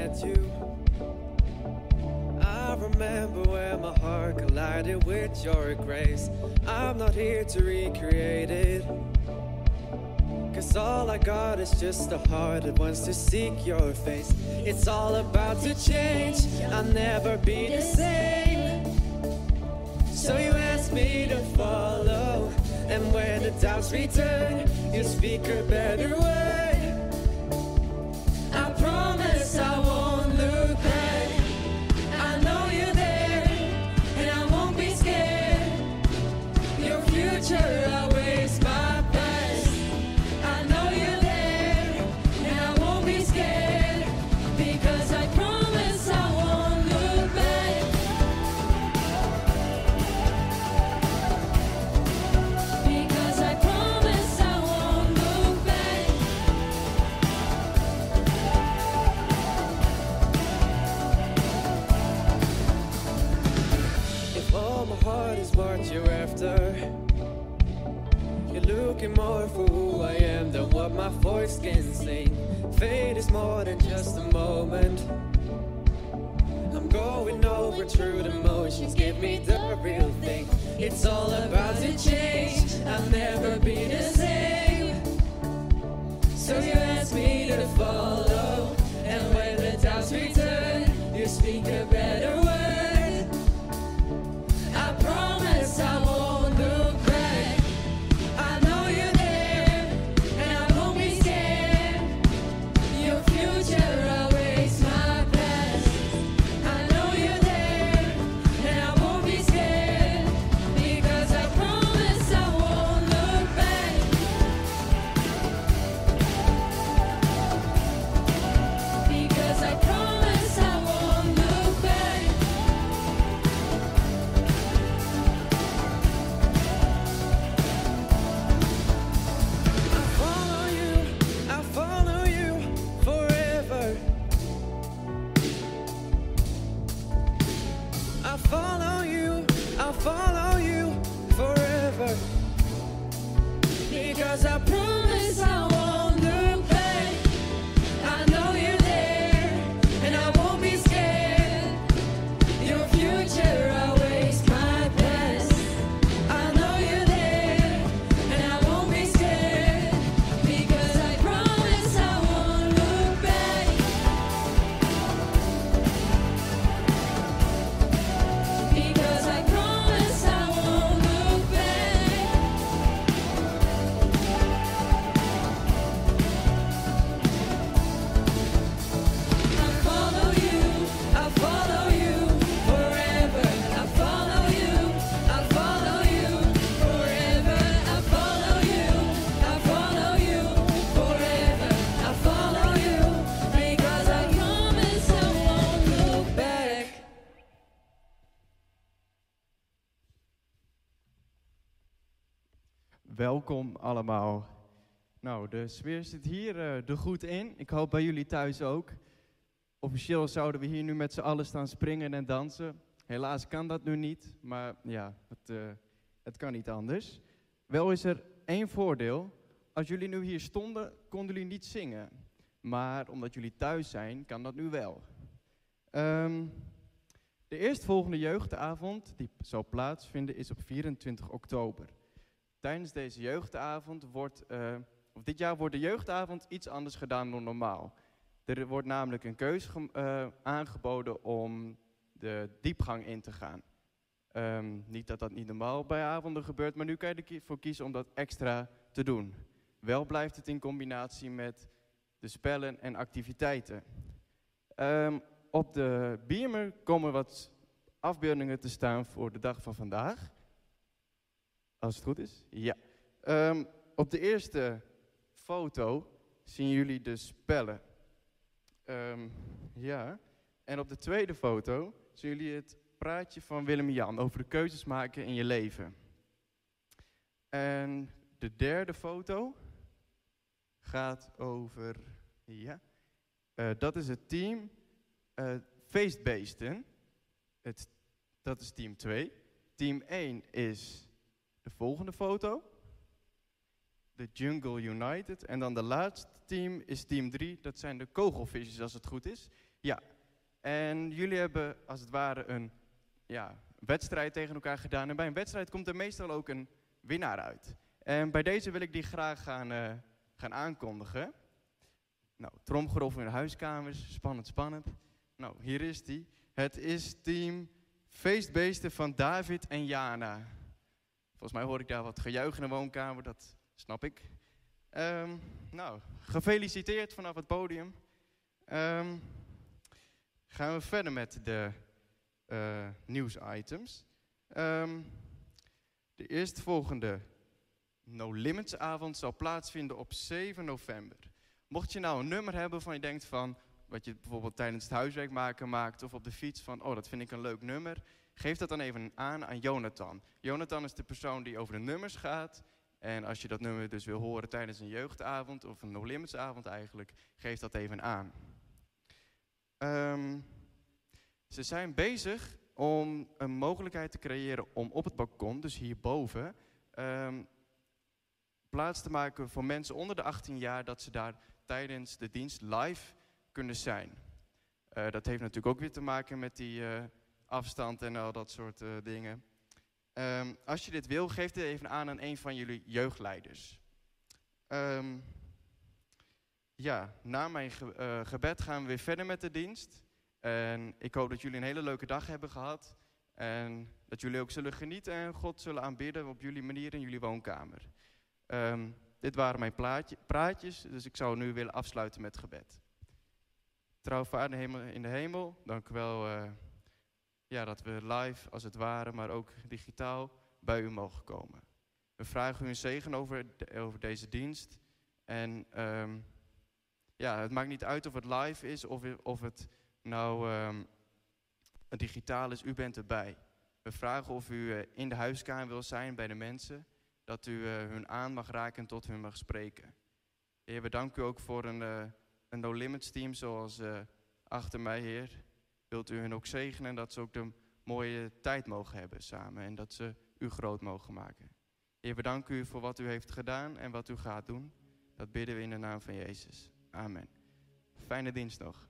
met you. I remember when my heart collided with your grace. I'm not here to recreate it. Cause all I got is just a heart that wants to seek your face. It's all about to change, I'll never be the same. So you ask me to follow, and when the doubts return, you speak a better word. Looking more for who I am than what my voice can sing. Fate is more than just a moment. I'm going over through the motions, give me the real thing. It's all about to change, I'll never be the same. So you ask me to follow, and when the doubts return, you speak a better word. I promise I won't de sfeer zit hier eh er goed in. Ik hoop bij jullie thuis ook. Officieel zouden we hier nu met z'n allen staan springen en dansen. Helaas kan dat nu niet, maar ja, het, eh, het kan niet anders. Wel is er één voordeel. Als jullie nu hier stonden, konden jullie niet zingen. Maar omdat jullie thuis zijn, kan dat nu wel. Ehm, de eerstvolgende jeugdavond die zal plaatsvinden is op 24 oktober. Tijdens deze jeugdavond wordt, eh, dit jaar wordt de jeugdavond iets anders gedaan dan normaal. Er wordt namelijk een keuze eh, aangeboden om de diepgang in te gaan. Ehm, niet dat dat niet normaal bij avonden gebeurt, maar nu kan je ervoor kiezen om dat extra te doen. Wel blijft het in combinatie met de spellen en activiteiten. Ehm, op de beamer komen wat afbeeldingen te staan voor de dag van vandaag. Als het goed is? Ja. Ehm, op de eerste foto zien jullie de spellen. Ehm, ja. En op de tweede foto zien jullie het praatje van Willem-Jan over de keuzes maken in je leven. En de derde foto gaat over, ja, eh, dat is het team eh Feestbeesten. Het, dat is team 2. Team 1 is de volgende foto. De Jungle United. En dan de laatste team is team 3. Dat zijn de kogelvisjes als het goed is. Ja, en jullie hebben als het ware een ja, wedstrijd tegen elkaar gedaan. En bij een wedstrijd komt er meestal ook een winnaar uit. En bij deze wil ik die graag gaan, uh, gaan aankondigen. Nou, tromgeroffel in de huiskamers, spannend, spannend. Nou, hier is die. Het is team Feestbeesten van David en Jana. Volgens mij hoor ik daar wat gejuich in de woonkamer, dat snap ik. Um, nou, gefeliciteerd vanaf het podium. Um, gaan we verder met de uh, nieuwsitems. Um, de eerstvolgende No Limits avond zal plaatsvinden op 7 november. Mocht je nou een nummer hebben van je denkt van, wat je bijvoorbeeld tijdens het huiswerk maken maakt of op de fiets van, oh dat vind ik een leuk nummer, geef dat dan even aan aan Jonathan. Jonathan is de persoon die over de nummers gaat. En als je dat nummer dus wil horen tijdens een jeugdavond of een No Limits avond eigenlijk, geef dat even aan. Um, ze zijn bezig om een mogelijkheid te creëren om op het balkon, dus hierboven, um, plaats te maken voor mensen onder de 18 jaar dat ze daar tijdens de dienst live kunnen zijn. Uh, dat heeft natuurlijk ook weer te maken met die uh, afstand en al dat soort uh, dingen. Um, als je dit wil, geef dit even aan aan een van jullie jeugdleiders. Um, ja, na mijn ge gebed gaan we weer verder met de dienst. En ik hoop dat jullie een hele leuke dag hebben gehad. En dat jullie ook zullen genieten en God zullen aanbidden op jullie manier in jullie woonkamer. Um, dit waren mijn plaatje, praatjes, dus ik zou nu willen afsluiten met gebed. Trouw Vader in de hemel, dank u wel uh, ja, dat we live als het ware, maar ook digitaal bij u mogen komen. We vragen u een zegen over, over deze dienst. En um, ja, het maakt niet uit of het live is of, of het nou um, digitaal is, u bent erbij. We vragen of u uh, in de huiskamer wil zijn bij de mensen dat u uh, hun aan mag raken en tot hun mag spreken. Heer, we danken u ook voor een, uh, een No Limits team zoals achter mij, Heer. Wilt u hen ook zegenen dat ze ook de mooie tijd mogen hebben samen en dat ze u groot mogen maken. Heer, we u voor wat u heeft gedaan en wat u gaat doen. Dat bidden we in de naam van Jezus. Amen. Fijne dienst nog.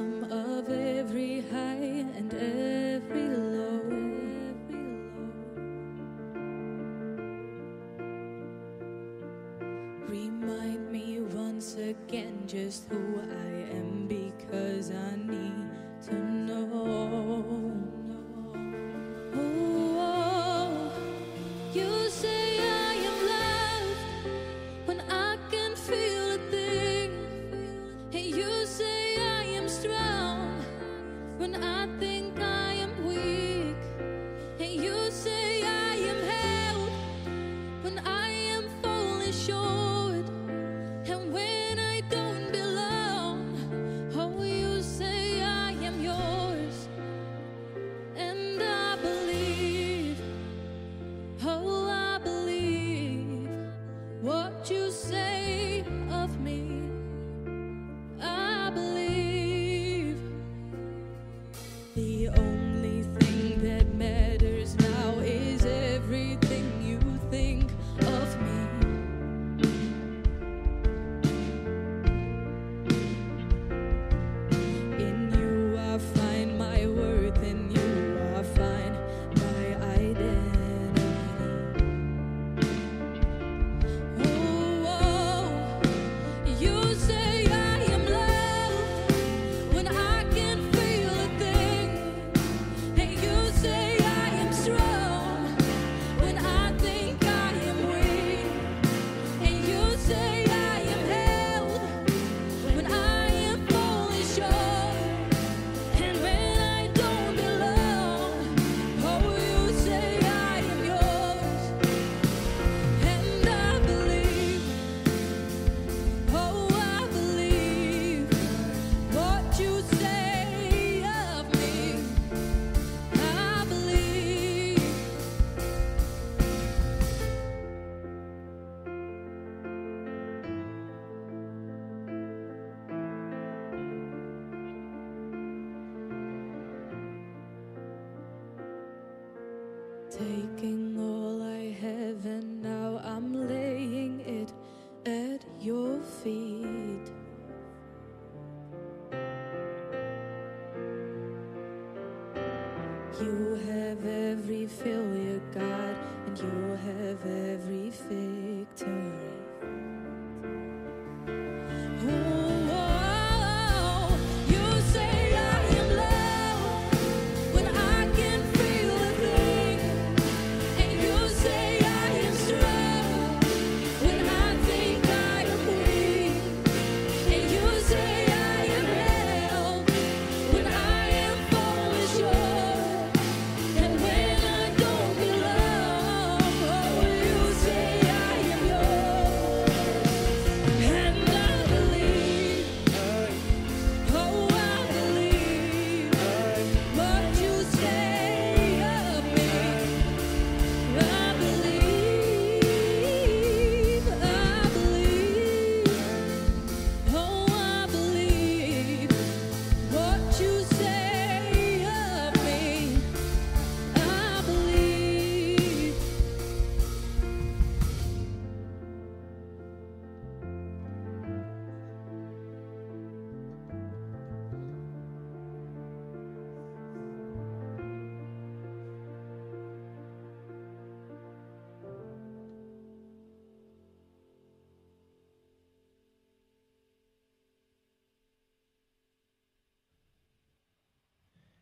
fill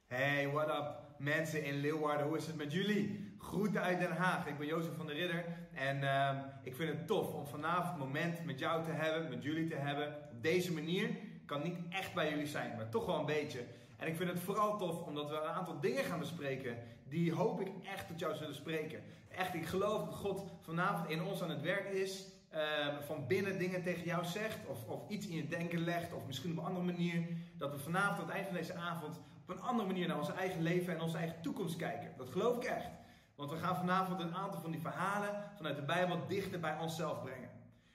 Hey, what up mensen in Leeuwarden, hoe is het met jullie? Groeten uit Den Haag, ik ben Jozef van der Ridder en ehm, ik vind het tof om vanavond een moment met jou te hebben, met jullie te hebben. Op deze manier kan niet echt bij jullie zijn, maar toch wel een beetje. En ik vind het vooral tof omdat we een aantal dingen gaan bespreken die hoop ik echt tot jou zullen spreken. Echt, ik geloof dat God vanavond in ons aan het werk is. ehm, van binnen dingen tegen jou zegt. Of, of iets in je denken legt. Of misschien op een andere manier. Dat we vanavond aan het eind van deze avond op een andere manier naar ons eigen leven en onze eigen toekomst kijken. Dat geloof ik echt. Want we gaan vanavond een aantal van die verhalen vanuit de Bijbel dichter bij onszelf brengen.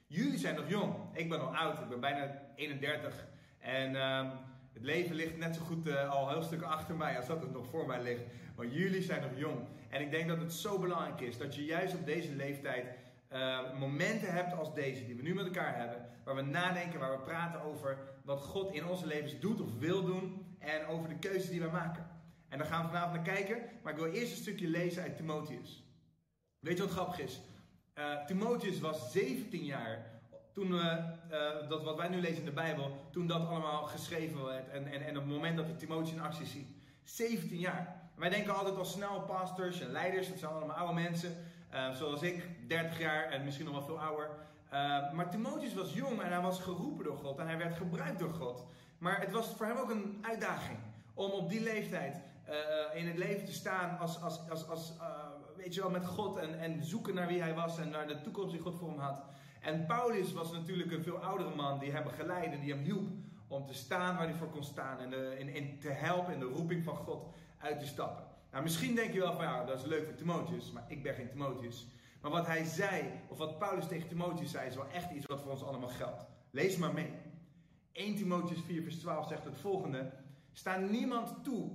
Jullie zijn nog jong. Ik ben al oud. Ik ben bijna 31. En ehm, het leven ligt net zo goed eh, al heel stukken achter mij als dat het nog voor mij ligt. Maar jullie zijn nog jong. En ik denk dat het zo belangrijk is dat je juist op deze leeftijd eh, momenten hebt als deze, die we nu met elkaar hebben, waar we nadenken, waar we praten over wat God in onze levens doet of wil doen en over de keuzes die we maken. En daar gaan we vanavond naar kijken, maar ik wil eerst een stukje lezen uit Timotheus. Weet je wat grappig is? Eh, Timotheus was 17 jaar toen we, eh, dat wat wij nu lezen in de Bijbel, toen dat allemaal geschreven werd en, en, en op het moment dat we Timotheus in actie zien. 17 jaar. Wij denken altijd al snel pastors en leiders, dat zijn allemaal oude mensen. Uh, zoals ik, 30 jaar en misschien nog wel veel ouder. Uh, maar Timotheus was jong en hij was geroepen door God en hij werd gebruikt door God. Maar het was voor hem ook een uitdaging om op die leeftijd uh, in het leven te staan als, als, als, als weet je wel, met God en, en zoeken naar wie hij was en naar de toekomst die God voor hem had. En Paulus was natuurlijk een veel oudere man die hem begeleidde, die hem hielp om te staan waar hij voor kon staan en, de, in, in te helpen in de roeping van God uit te stappen. Nou, misschien denk je wel van ja, dat is leuk voor Timotheus, maar ik ben geen Timotheus. Maar wat hij zei, of wat Paulus tegen Timotheus zei, is wel echt iets wat voor ons allemaal geldt. Lees maar mee. 1 Timotheus 4, vers 12 zegt het volgende: Sta niemand toe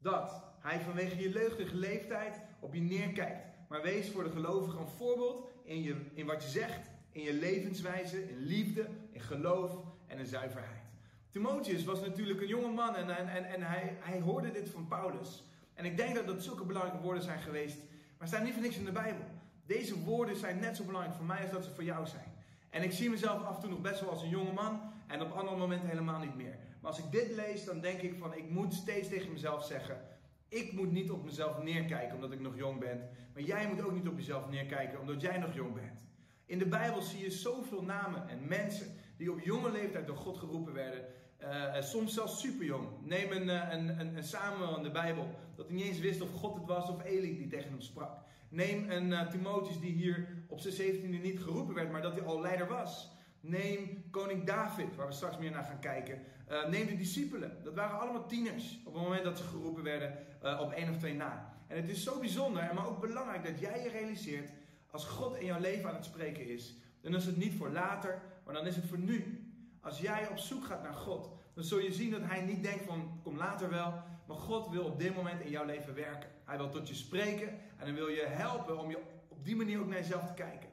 dat hij vanwege je leugdige leeftijd op je neerkijkt. Maar wees voor de gelovigen een voorbeeld in, je, in wat je zegt, in je levenswijze, in liefde, in geloof en in zuiverheid. Timotheus was natuurlijk een jonge man en, en, en, hij, hij hoorde dit van Paulus. En ik denk dat dat zulke belangrijke woorden zijn geweest. Maar staan niet voor niks in de Bijbel. Deze woorden zijn net zo belangrijk voor mij als dat ze voor jou zijn. En ik zie mezelf af en toe nog best wel als een jonge man. En op andere momenten helemaal niet meer. Maar als ik dit lees, dan denk ik van ik moet steeds tegen mezelf zeggen. Ik moet niet op mezelf neerkijken omdat ik nog jong ben. Maar jij moet ook niet op jezelf neerkijken omdat jij nog jong bent. In de Bijbel zie je zoveel namen en mensen die op jonge leeftijd door God geroepen werden. Uh, soms zelfs superjong. Neem een, een, een, een, Samuel in de Bijbel. Dat hij niet eens wist of God het was of Eli die tegen hem sprak. Neem een uh, Timotheus die hier op zijn zeventiende niet geroepen werd, maar dat hij al leider was. Neem koning David, waar we straks meer naar gaan kijken. Uh, neem de discipelen. Dat waren allemaal tieners op het moment dat ze geroepen werden op één of twee na. En het is zo bijzonder, maar ook belangrijk dat jij je realiseert, als God in jouw leven aan het spreken is, dan is het niet voor later, maar dan is het voor nu. Als jij op zoek gaat naar God, dan zul je zien dat Hij niet denkt van kom later wel, maar God wil op dit moment in jouw leven werken. Hij wil tot je spreken en hij wil je helpen om je op die manier ook naar jezelf te kijken.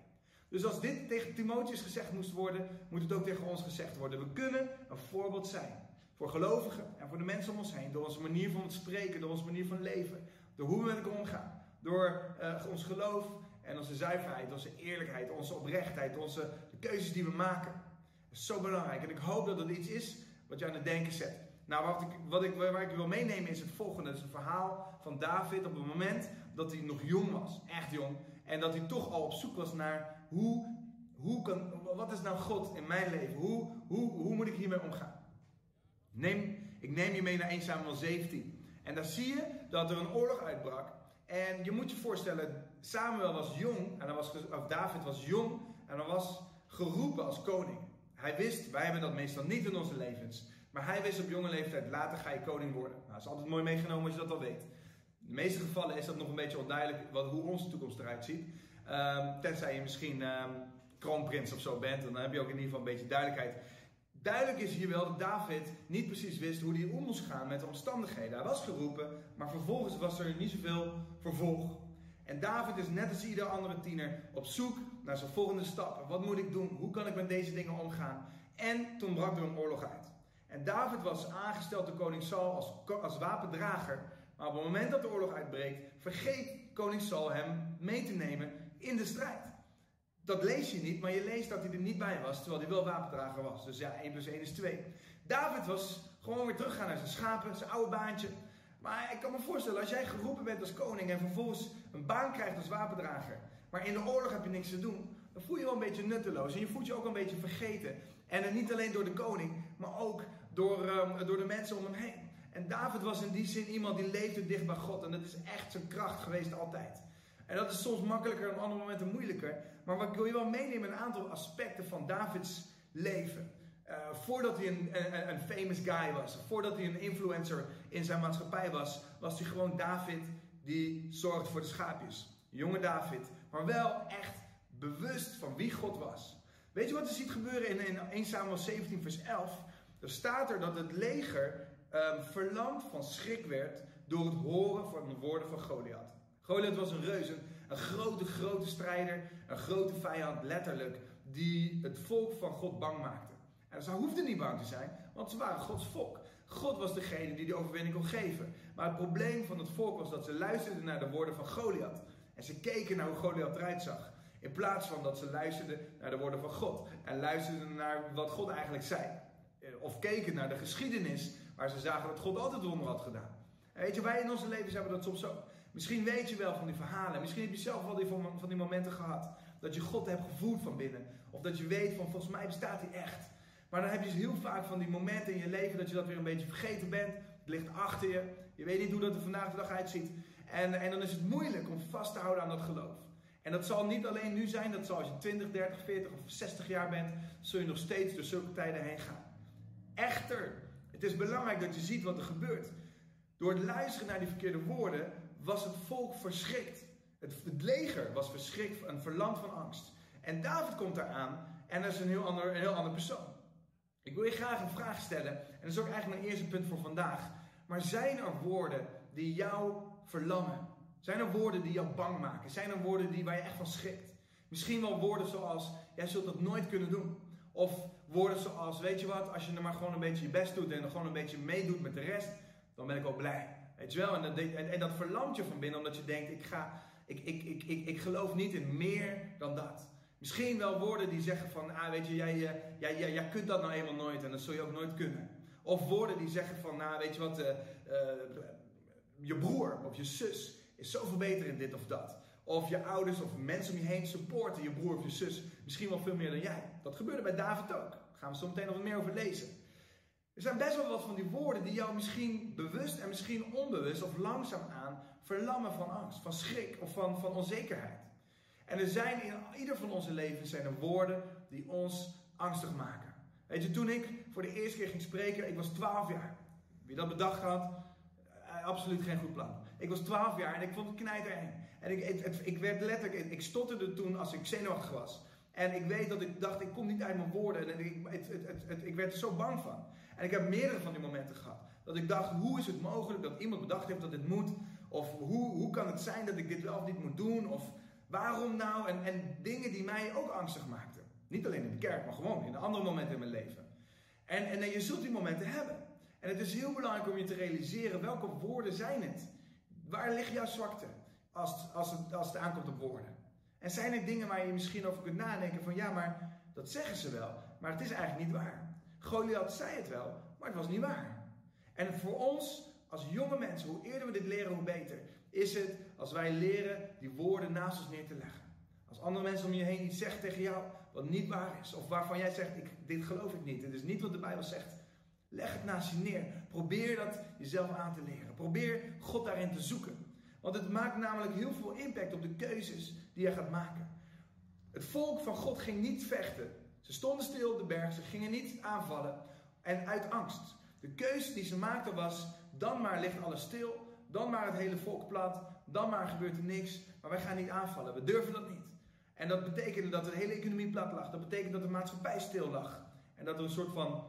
Dus als dit tegen Timotheus gezegd moest worden, moet het ook tegen ons gezegd worden. We kunnen een voorbeeld zijn voor gelovigen en voor de mensen om ons heen. Door onze manier van spreken, door onze manier van leven, door hoe we met elkaar omgaan. Door uh, ons geloof en onze zuiverheid, onze eerlijkheid, onze oprechtheid, onze, de keuzes die we maken. Dat is zo belangrijk. En ik hoop dat het iets is wat je aan het denken zet. Nou, wat ik, wat ik, waar ik wil meenemen is het volgende. Het is een verhaal van David op het moment dat hij nog jong was. Echt jong. En dat hij toch al op zoek was naar hoe, hoe kan, wat is nou God in mijn leven? Hoe, hoe, hoe moet ik hiermee omgaan? Neem, ik neem je mee naar 1 Samuel 17. En daar zie je dat er een oorlog uitbrak. En je moet je voorstellen, Samuel was jong, en was, of David was jong, en dan was geroepen als koning. Hij wist, wij hebben dat meestal niet in onze levens, maar hij wist op jonge leeftijd, later ga je koning worden. Nou, dat is altijd mooi meegenomen als je dat al weet. In de meeste gevallen is dat nog een beetje onduidelijk wat, hoe onze toekomst eruit ziet. Um, tenzij je misschien um, kroonprins of zo bent, dan heb je ook in ieder geval een beetje duidelijkheid. Duidelijk is hier wel dat David niet precies wist hoe hij om moest gaan met de omstandigheden. Hij was geroepen, maar vervolgens was er niet zoveel vervolg. En David is net als ieder andere tiener op zoek naar zijn volgende stappen. Wat moet ik doen? Hoe kan ik met deze dingen omgaan? En toen brak er een oorlog uit. En David was aangesteld door koning Saul als, als wapendrager. Maar op het moment dat de oorlog uitbreekt, vergeet koning Saul hem mee te nemen in de strijd. Dat lees je niet, maar je leest dat hij er niet bij was, terwijl hij wel wapendrager was. Dus ja, 1 plus 1 is 2. David was gewoon weer teruggaan naar zijn schapen, zijn oude baantje. Maar ik kan me voorstellen, als jij geroepen bent als koning en vervolgens een baan krijgt als wapendrager, maar in de oorlog heb je niks te doen, dan voel je wel een beetje nutteloos. En je voelt je ook een beetje vergeten. En niet alleen door de koning, maar ook door, um, door de mensen om hem heen. En David was in die zin iemand die leefde dicht bij God. En dat is echt zijn kracht geweest altijd. En dat is soms makkelijker en op andere momenten moeilijker. Maar wat ik wil je wel meenemen een aantal aspecten van Davids leven. Eh, voordat hij een, een, famous guy was, voordat hij een influencer in zijn maatschappij was, was hij gewoon David die zorgt voor de schaapjes. Jonge David, maar wel echt bewust van wie God was. Weet je wat er ziet gebeuren in, in 1 Samuel 17, vers 11? Er staat er dat het leger ehm, verlamd van schrik werd door het horen van de woorden van Goliath. Goliath was een reus, een, grote, grote strijder, een grote vijand, letterlijk, die het volk van God bang maakte. En ze hoefden niet bang te zijn, want ze waren Gods volk. God was degene die de overwinning kon geven. Maar het probleem van het volk was dat ze luisterden naar de woorden van Goliath. En ze keken naar hoe Goliath eruit zag. In plaats van dat ze luisterden naar de woorden van God. En luisterden naar wat God eigenlijk zei. Of keken naar de geschiedenis waar ze zagen dat God altijd wonder had gedaan. Weet je, wij in onze levens hebben dat soms ook. Misschien weet je wel van die verhalen. Misschien heb je zelf wel die van, van die momenten gehad. Dat je God hebt gevoeld van binnen. Of dat je weet van volgens mij bestaat hij echt. Maar dan heb je heel vaak van die momenten in je leven dat je dat weer een beetje vergeten bent. Het ligt achter je. Je weet niet hoe dat er vandaag de dag uitziet. En, en dan is het moeilijk om vast te houden aan dat geloof. En dat zal niet alleen nu zijn, dat zal als je 20, 30, 40 of 60 jaar bent, zul je nog steeds door zulke tijden heen gaan. Echter, het is belangrijk dat je ziet wat er gebeurt. Door het luisteren naar die verkeerde woorden was het volk verschrikt. Het, leger was verschrikt en verlamd van angst. En David komt daar aan en dat is een heel ander, een heel ander persoon. Ik wil je graag een vraag stellen. En dat is ook eigenlijk mijn eerste punt voor vandaag. Maar zijn er woorden die jou verlammen? Zijn er woorden die jou bang maken? Zijn er woorden die, waar je echt van schrikt? Misschien wel woorden zoals, jij zult dat nooit kunnen doen. Of woorden zoals, weet je wat, als je er maar gewoon een beetje je best doet en er gewoon een beetje meedoet met de rest, dan ben ik al blij. Weet je wel, en dat, en, dat verlamt je van binnen omdat je denkt, ik, ga, ik, ik, ik, ik, geloof niet in meer dan dat. Misschien wel woorden die zeggen van, ah, weet je, jij, eh, jij, jij, jij kunt dat nou eenmaal nooit en dat zul je ook nooit kunnen. Of woorden die zeggen van, nou, weet je wat, uh, uh, je broer of je zus is zoveel beter in dit of dat. Of je ouders of mensen om je heen supporten je broer of je zus misschien wel veel meer dan jij. Dat gebeurde bij David ook. Daar gaan we zo meteen nog wat meer over lezen. Er zijn best wel wat van die woorden die jou misschien bewust en misschien onbewust of langzaam aan verlammen van angst, van schrik of van, van onzekerheid. En er zijn in ieder van onze levens zijn er woorden die ons angstig maken. Weet je, toen ik voor de eerste keer ging spreken, ik was 12 jaar. Wie dat bedacht had, eh, absoluut geen goed plan. Ik was 12 jaar en ik vond het knijtereng. En ik, ik werd letterlijk, ik stotterde toen als ik zenuwachtig was. En ik weet dat ik dacht, ik kom niet uit mijn woorden. En ik, het, ik werd er zo bang van. En ik heb meerdere van die momenten gehad. Dat ik dacht, hoe is het mogelijk dat iemand bedacht heeft dat dit moet? Of hoe, hoe kan het zijn dat ik dit wel of niet moet doen? Of waarom nou? En, en dingen die mij ook angstig maakten. Niet alleen in de kerk, maar gewoon in andere momenten in mijn leven. En, en je zult die momenten hebben. En het is heel belangrijk om je te realiseren welke woorden zijn het. Waar ligt jouw zwakte als, als, het, als het aankomt op woorden? En zijn er dingen waar je misschien over kunt nadenken van ja, maar dat zeggen ze wel, maar het is eigenlijk niet waar. Goliath zei het wel, maar het was niet waar. En voor ons als jonge mensen, hoe eerder we dit leren, hoe beter, is het als wij leren die woorden naast ons neer te leggen. Als andere mensen om je heen iets zeggen tegen jou wat niet waar is, of waarvan jij zegt, ik, dit geloof ik niet, het is niet wat de Bijbel zegt. Leg het naast je neer. Probeer dat jezelf aan te leren. Probeer God daarin te zoeken. Want het maakt namelijk heel veel impact op de keuzes die je gaat maken. Het volk van God ging niet vechten. Ze stonden stil op de berg, ze gingen niet aanvallen. En uit angst. De keuze die ze maakten was: dan maar ligt alles stil, dan maar het hele volk plat, dan maar gebeurt er niks. Maar wij gaan niet aanvallen, we durven dat niet. En dat betekende dat de hele economie plat lag. Dat betekende dat de maatschappij stil lag. En dat er een soort van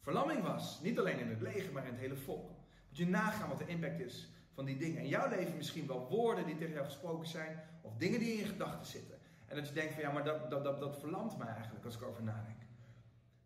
verlamming was. Niet alleen in het leger, maar in het hele volk. Moet je nagaan wat de impact is van die dingen. In jouw leven misschien wel woorden die tegen jou gesproken zijn, of dingen die in je gedachten zitten. En dat je denkt van ja, maar dat, dat, dat, dat verlamt mij eigenlijk als ik erover nadenk.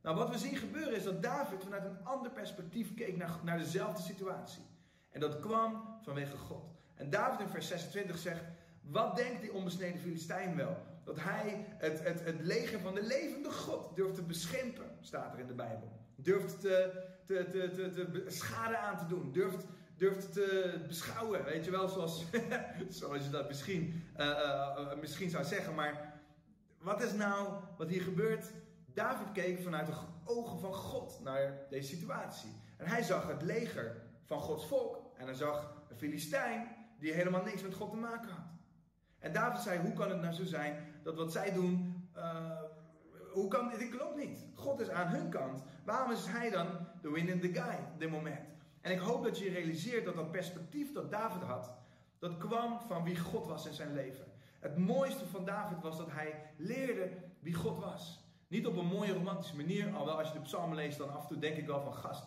Nou, wat we zien gebeuren is dat David vanuit een ander perspectief keek naar, naar dezelfde situatie. En dat kwam vanwege God. En David in vers 26 zegt: Wat denkt die onbesneden Filistijn wel? Dat hij het, het, het leger van de levende God durft te beschimpen, staat er in de Bijbel. Durft te, te, te, te, te schade aan te doen. Durft, durft te beschouwen. Weet je wel, zoals, zoals je dat misschien, uh, uh, misschien zou zeggen. Maar wat is nou wat hier gebeurt? David keek vanuit de ogen van God naar deze situatie. En hij zag het leger van Gods volk. En hij zag een Filistijn die helemaal niks met God te maken had. En David zei: Hoe kan het nou zo zijn dat wat zij doen, hoe kan dit? Klopt niet. God is aan hun kant. Waarom is hij dan de winnende guy op dit moment? En ik hoop dat je realiseert dat dat perspectief dat David had, dat kwam van wie God was in zijn leven. Het mooiste van David was dat hij leerde wie God was. Niet op een mooie romantische manier, alhoewel als je de psalmen leest dan af en toe denk ik wel van gast,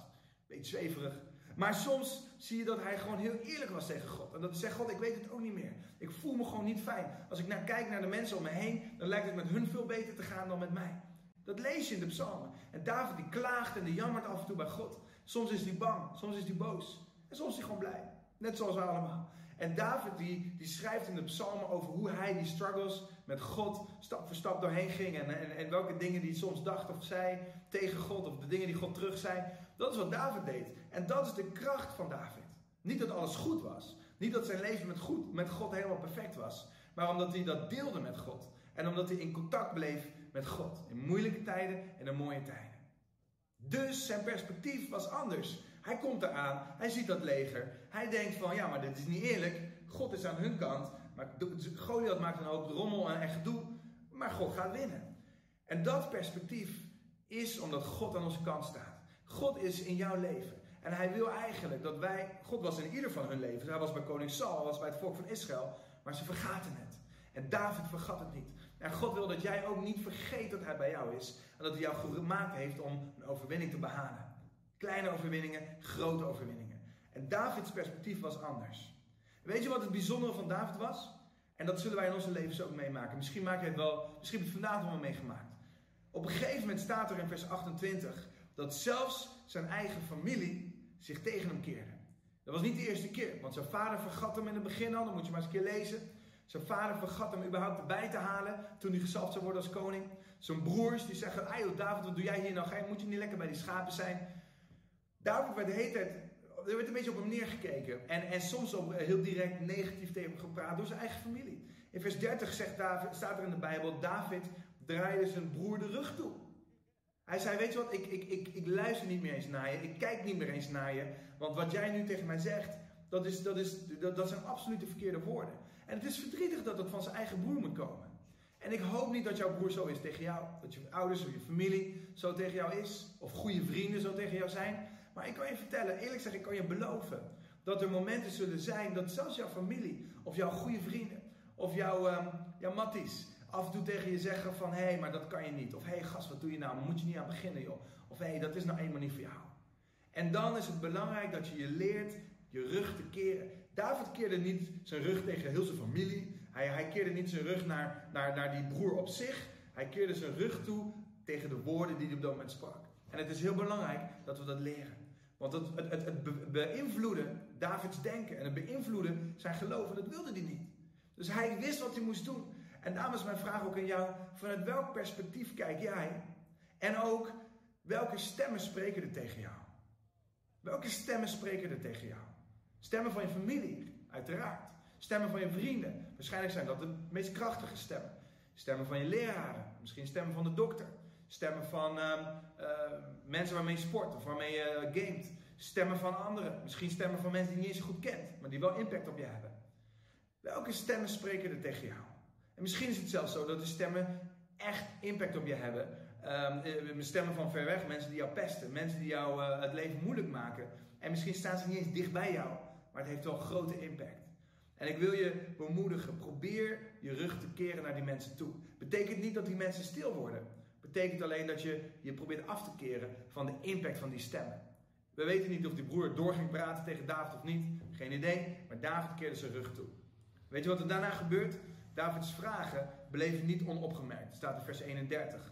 beetje zweverig. Maar soms zie je dat hij gewoon heel eerlijk was tegen God. En dat zegt, God, ik weet het ook niet meer. Ik voel me gewoon niet fijn. Als ik naar kijk naar de mensen om me heen, dan lijkt het met hun veel beter te gaan dan met mij. Dat lees je in de psalmen. En David die klaagt en die jammert af en toe bij God. Soms is hij bang, soms is hij boos. En soms is hij gewoon blij. Net zoals wij allemaal. En David die, die schrijft in de psalmen over hoe hij die struggles met God stap voor stap doorheen ging. En, en, en welke dingen hij soms dacht of zei tegen God. Of de dingen die God terug zei. Dat is wat David deed. En dat is de kracht van David. Niet dat alles goed was. Niet dat zijn leven met, goed, met God helemaal perfect was. Maar omdat hij dat deelde met God. En omdat hij in contact bleef met God. In moeilijke tijden en in mooie tijden. Dus zijn perspectief was anders. Hij komt eraan, hij ziet dat leger. Hij denkt van, ja, maar dit is niet eerlijk. God is aan hun kant. Maar Goliath maakt een hoop rommel en gedoe. Maar God gaat winnen. En dat perspectief is omdat God aan onze kant staat. God is in jouw leven. En hij wil eigenlijk dat wij... God was in ieder van hun leven. Hij was bij koning Saul, was bij het volk van Israël. Maar ze vergaten het. En David vergat het niet. En God wil dat jij ook niet vergeet dat hij bij jou is. En dat hij jou gemaakt heeft om een overwinning te behalen. Kleine overwinningen, grote overwinningen. En Davids perspectief was anders. Weet je wat het bijzondere van David was? En dat zullen wij in onze levens ook meemaken. Misschien maak je het wel, misschien heb je het vandaag wel meegemaakt. Op een gegeven moment staat er in vers 28 dat zelfs zijn eigen familie zich tegen hem keerde. Dat was niet de eerste keer, want zijn vader vergat hem in het begin al, dat moet je maar eens een keer lezen. Zijn vader vergat hem überhaupt erbij te halen toen hij gezalfd zou worden als koning. Zijn broers die zeggen, joh David, wat doe jij hier nou? Moet je niet lekker bij die schapen zijn? David werd de hele tijd, er werd een beetje op hem neergekeken. En, en soms ook heel direct negatief tegen hem gepraat door zijn eigen familie. In vers 30 zegt David, staat er in de Bijbel, David draaide zijn broer de rug toe. Hij zei, weet je wat, ik, ik, ik, ik luister niet meer eens naar je, ik kijk niet meer eens naar je. Want wat jij nu tegen mij zegt, dat, is, dat, is, dat, dat zijn absoluut de verkeerde woorden. En het is verdrietig dat het van zijn eigen broer moet komen. En ik hoop niet dat jouw broer zo is tegen jou. Dat je ouders of je familie zo tegen jou is. Of goede vrienden zo tegen jou zijn. Maar ik kan je vertellen, eerlijk gezegd, ik kan je beloven. Dat er momenten zullen zijn dat zelfs jouw familie. Of jouw goede vrienden. Of jouw, um, jouw matties. Af en toe tegen je zeggen van, hé, hey, maar dat kan je niet. Of hé, hey, gast, wat doe je nou? Moet je niet aan beginnen, joh. Of hé, hey, dat is nou eenmaal niet voor jou. En dan is het belangrijk dat je je leert je rug te keren. David keerde niet zijn rug tegen heel zijn familie. Hij, hij keerde niet zijn rug naar, naar, naar die broer op zich. Hij keerde zijn rug toe tegen de woorden die hij op dat moment sprak. En het is heel belangrijk dat we dat leren. Want het, het, het, het beïnvloedde Davids denken en het beïnvloedde zijn geloof. En dat wilde hij niet. Dus hij wist wat hij moest doen. En daarom is mijn vraag ook aan jou: vanuit welk perspectief kijk jij? En ook welke stemmen spreken er tegen jou? Welke stemmen spreken er tegen jou? Stemmen van je familie, uiteraard. Stemmen van je vrienden. Waarschijnlijk zijn dat de meest krachtige stemmen. Stemmen van je leraren. Misschien stemmen van de dokter. Stemmen van uh, uh, mensen waarmee je sport of waarmee je gamet. Stemmen van anderen. Misschien stemmen van mensen die je niet eens goed kent, maar die wel impact op je hebben. Welke stemmen spreken er tegen jou? En misschien is het zelfs zo dat de stemmen echt impact op je hebben. Um, stemmen van ver weg, mensen die jou pesten, mensen die jou het leven moeilijk maken. En misschien staan ze niet eens dicht bij jou, maar het heeft wel grote impact. En ik wil je bemoedigen, probeer je rug te keren naar die mensen toe. Betekent niet dat die mensen stil worden. Betekent alleen dat je je probeert af te keren van de impact van die stemmen. We weten niet of die broer door ging praten tegen David of niet. Geen idee, maar David keerde zijn rug toe. Weet je wat er daarna gebeurt? Davids vragen bleven niet onopgemerkt. staat in vers 31.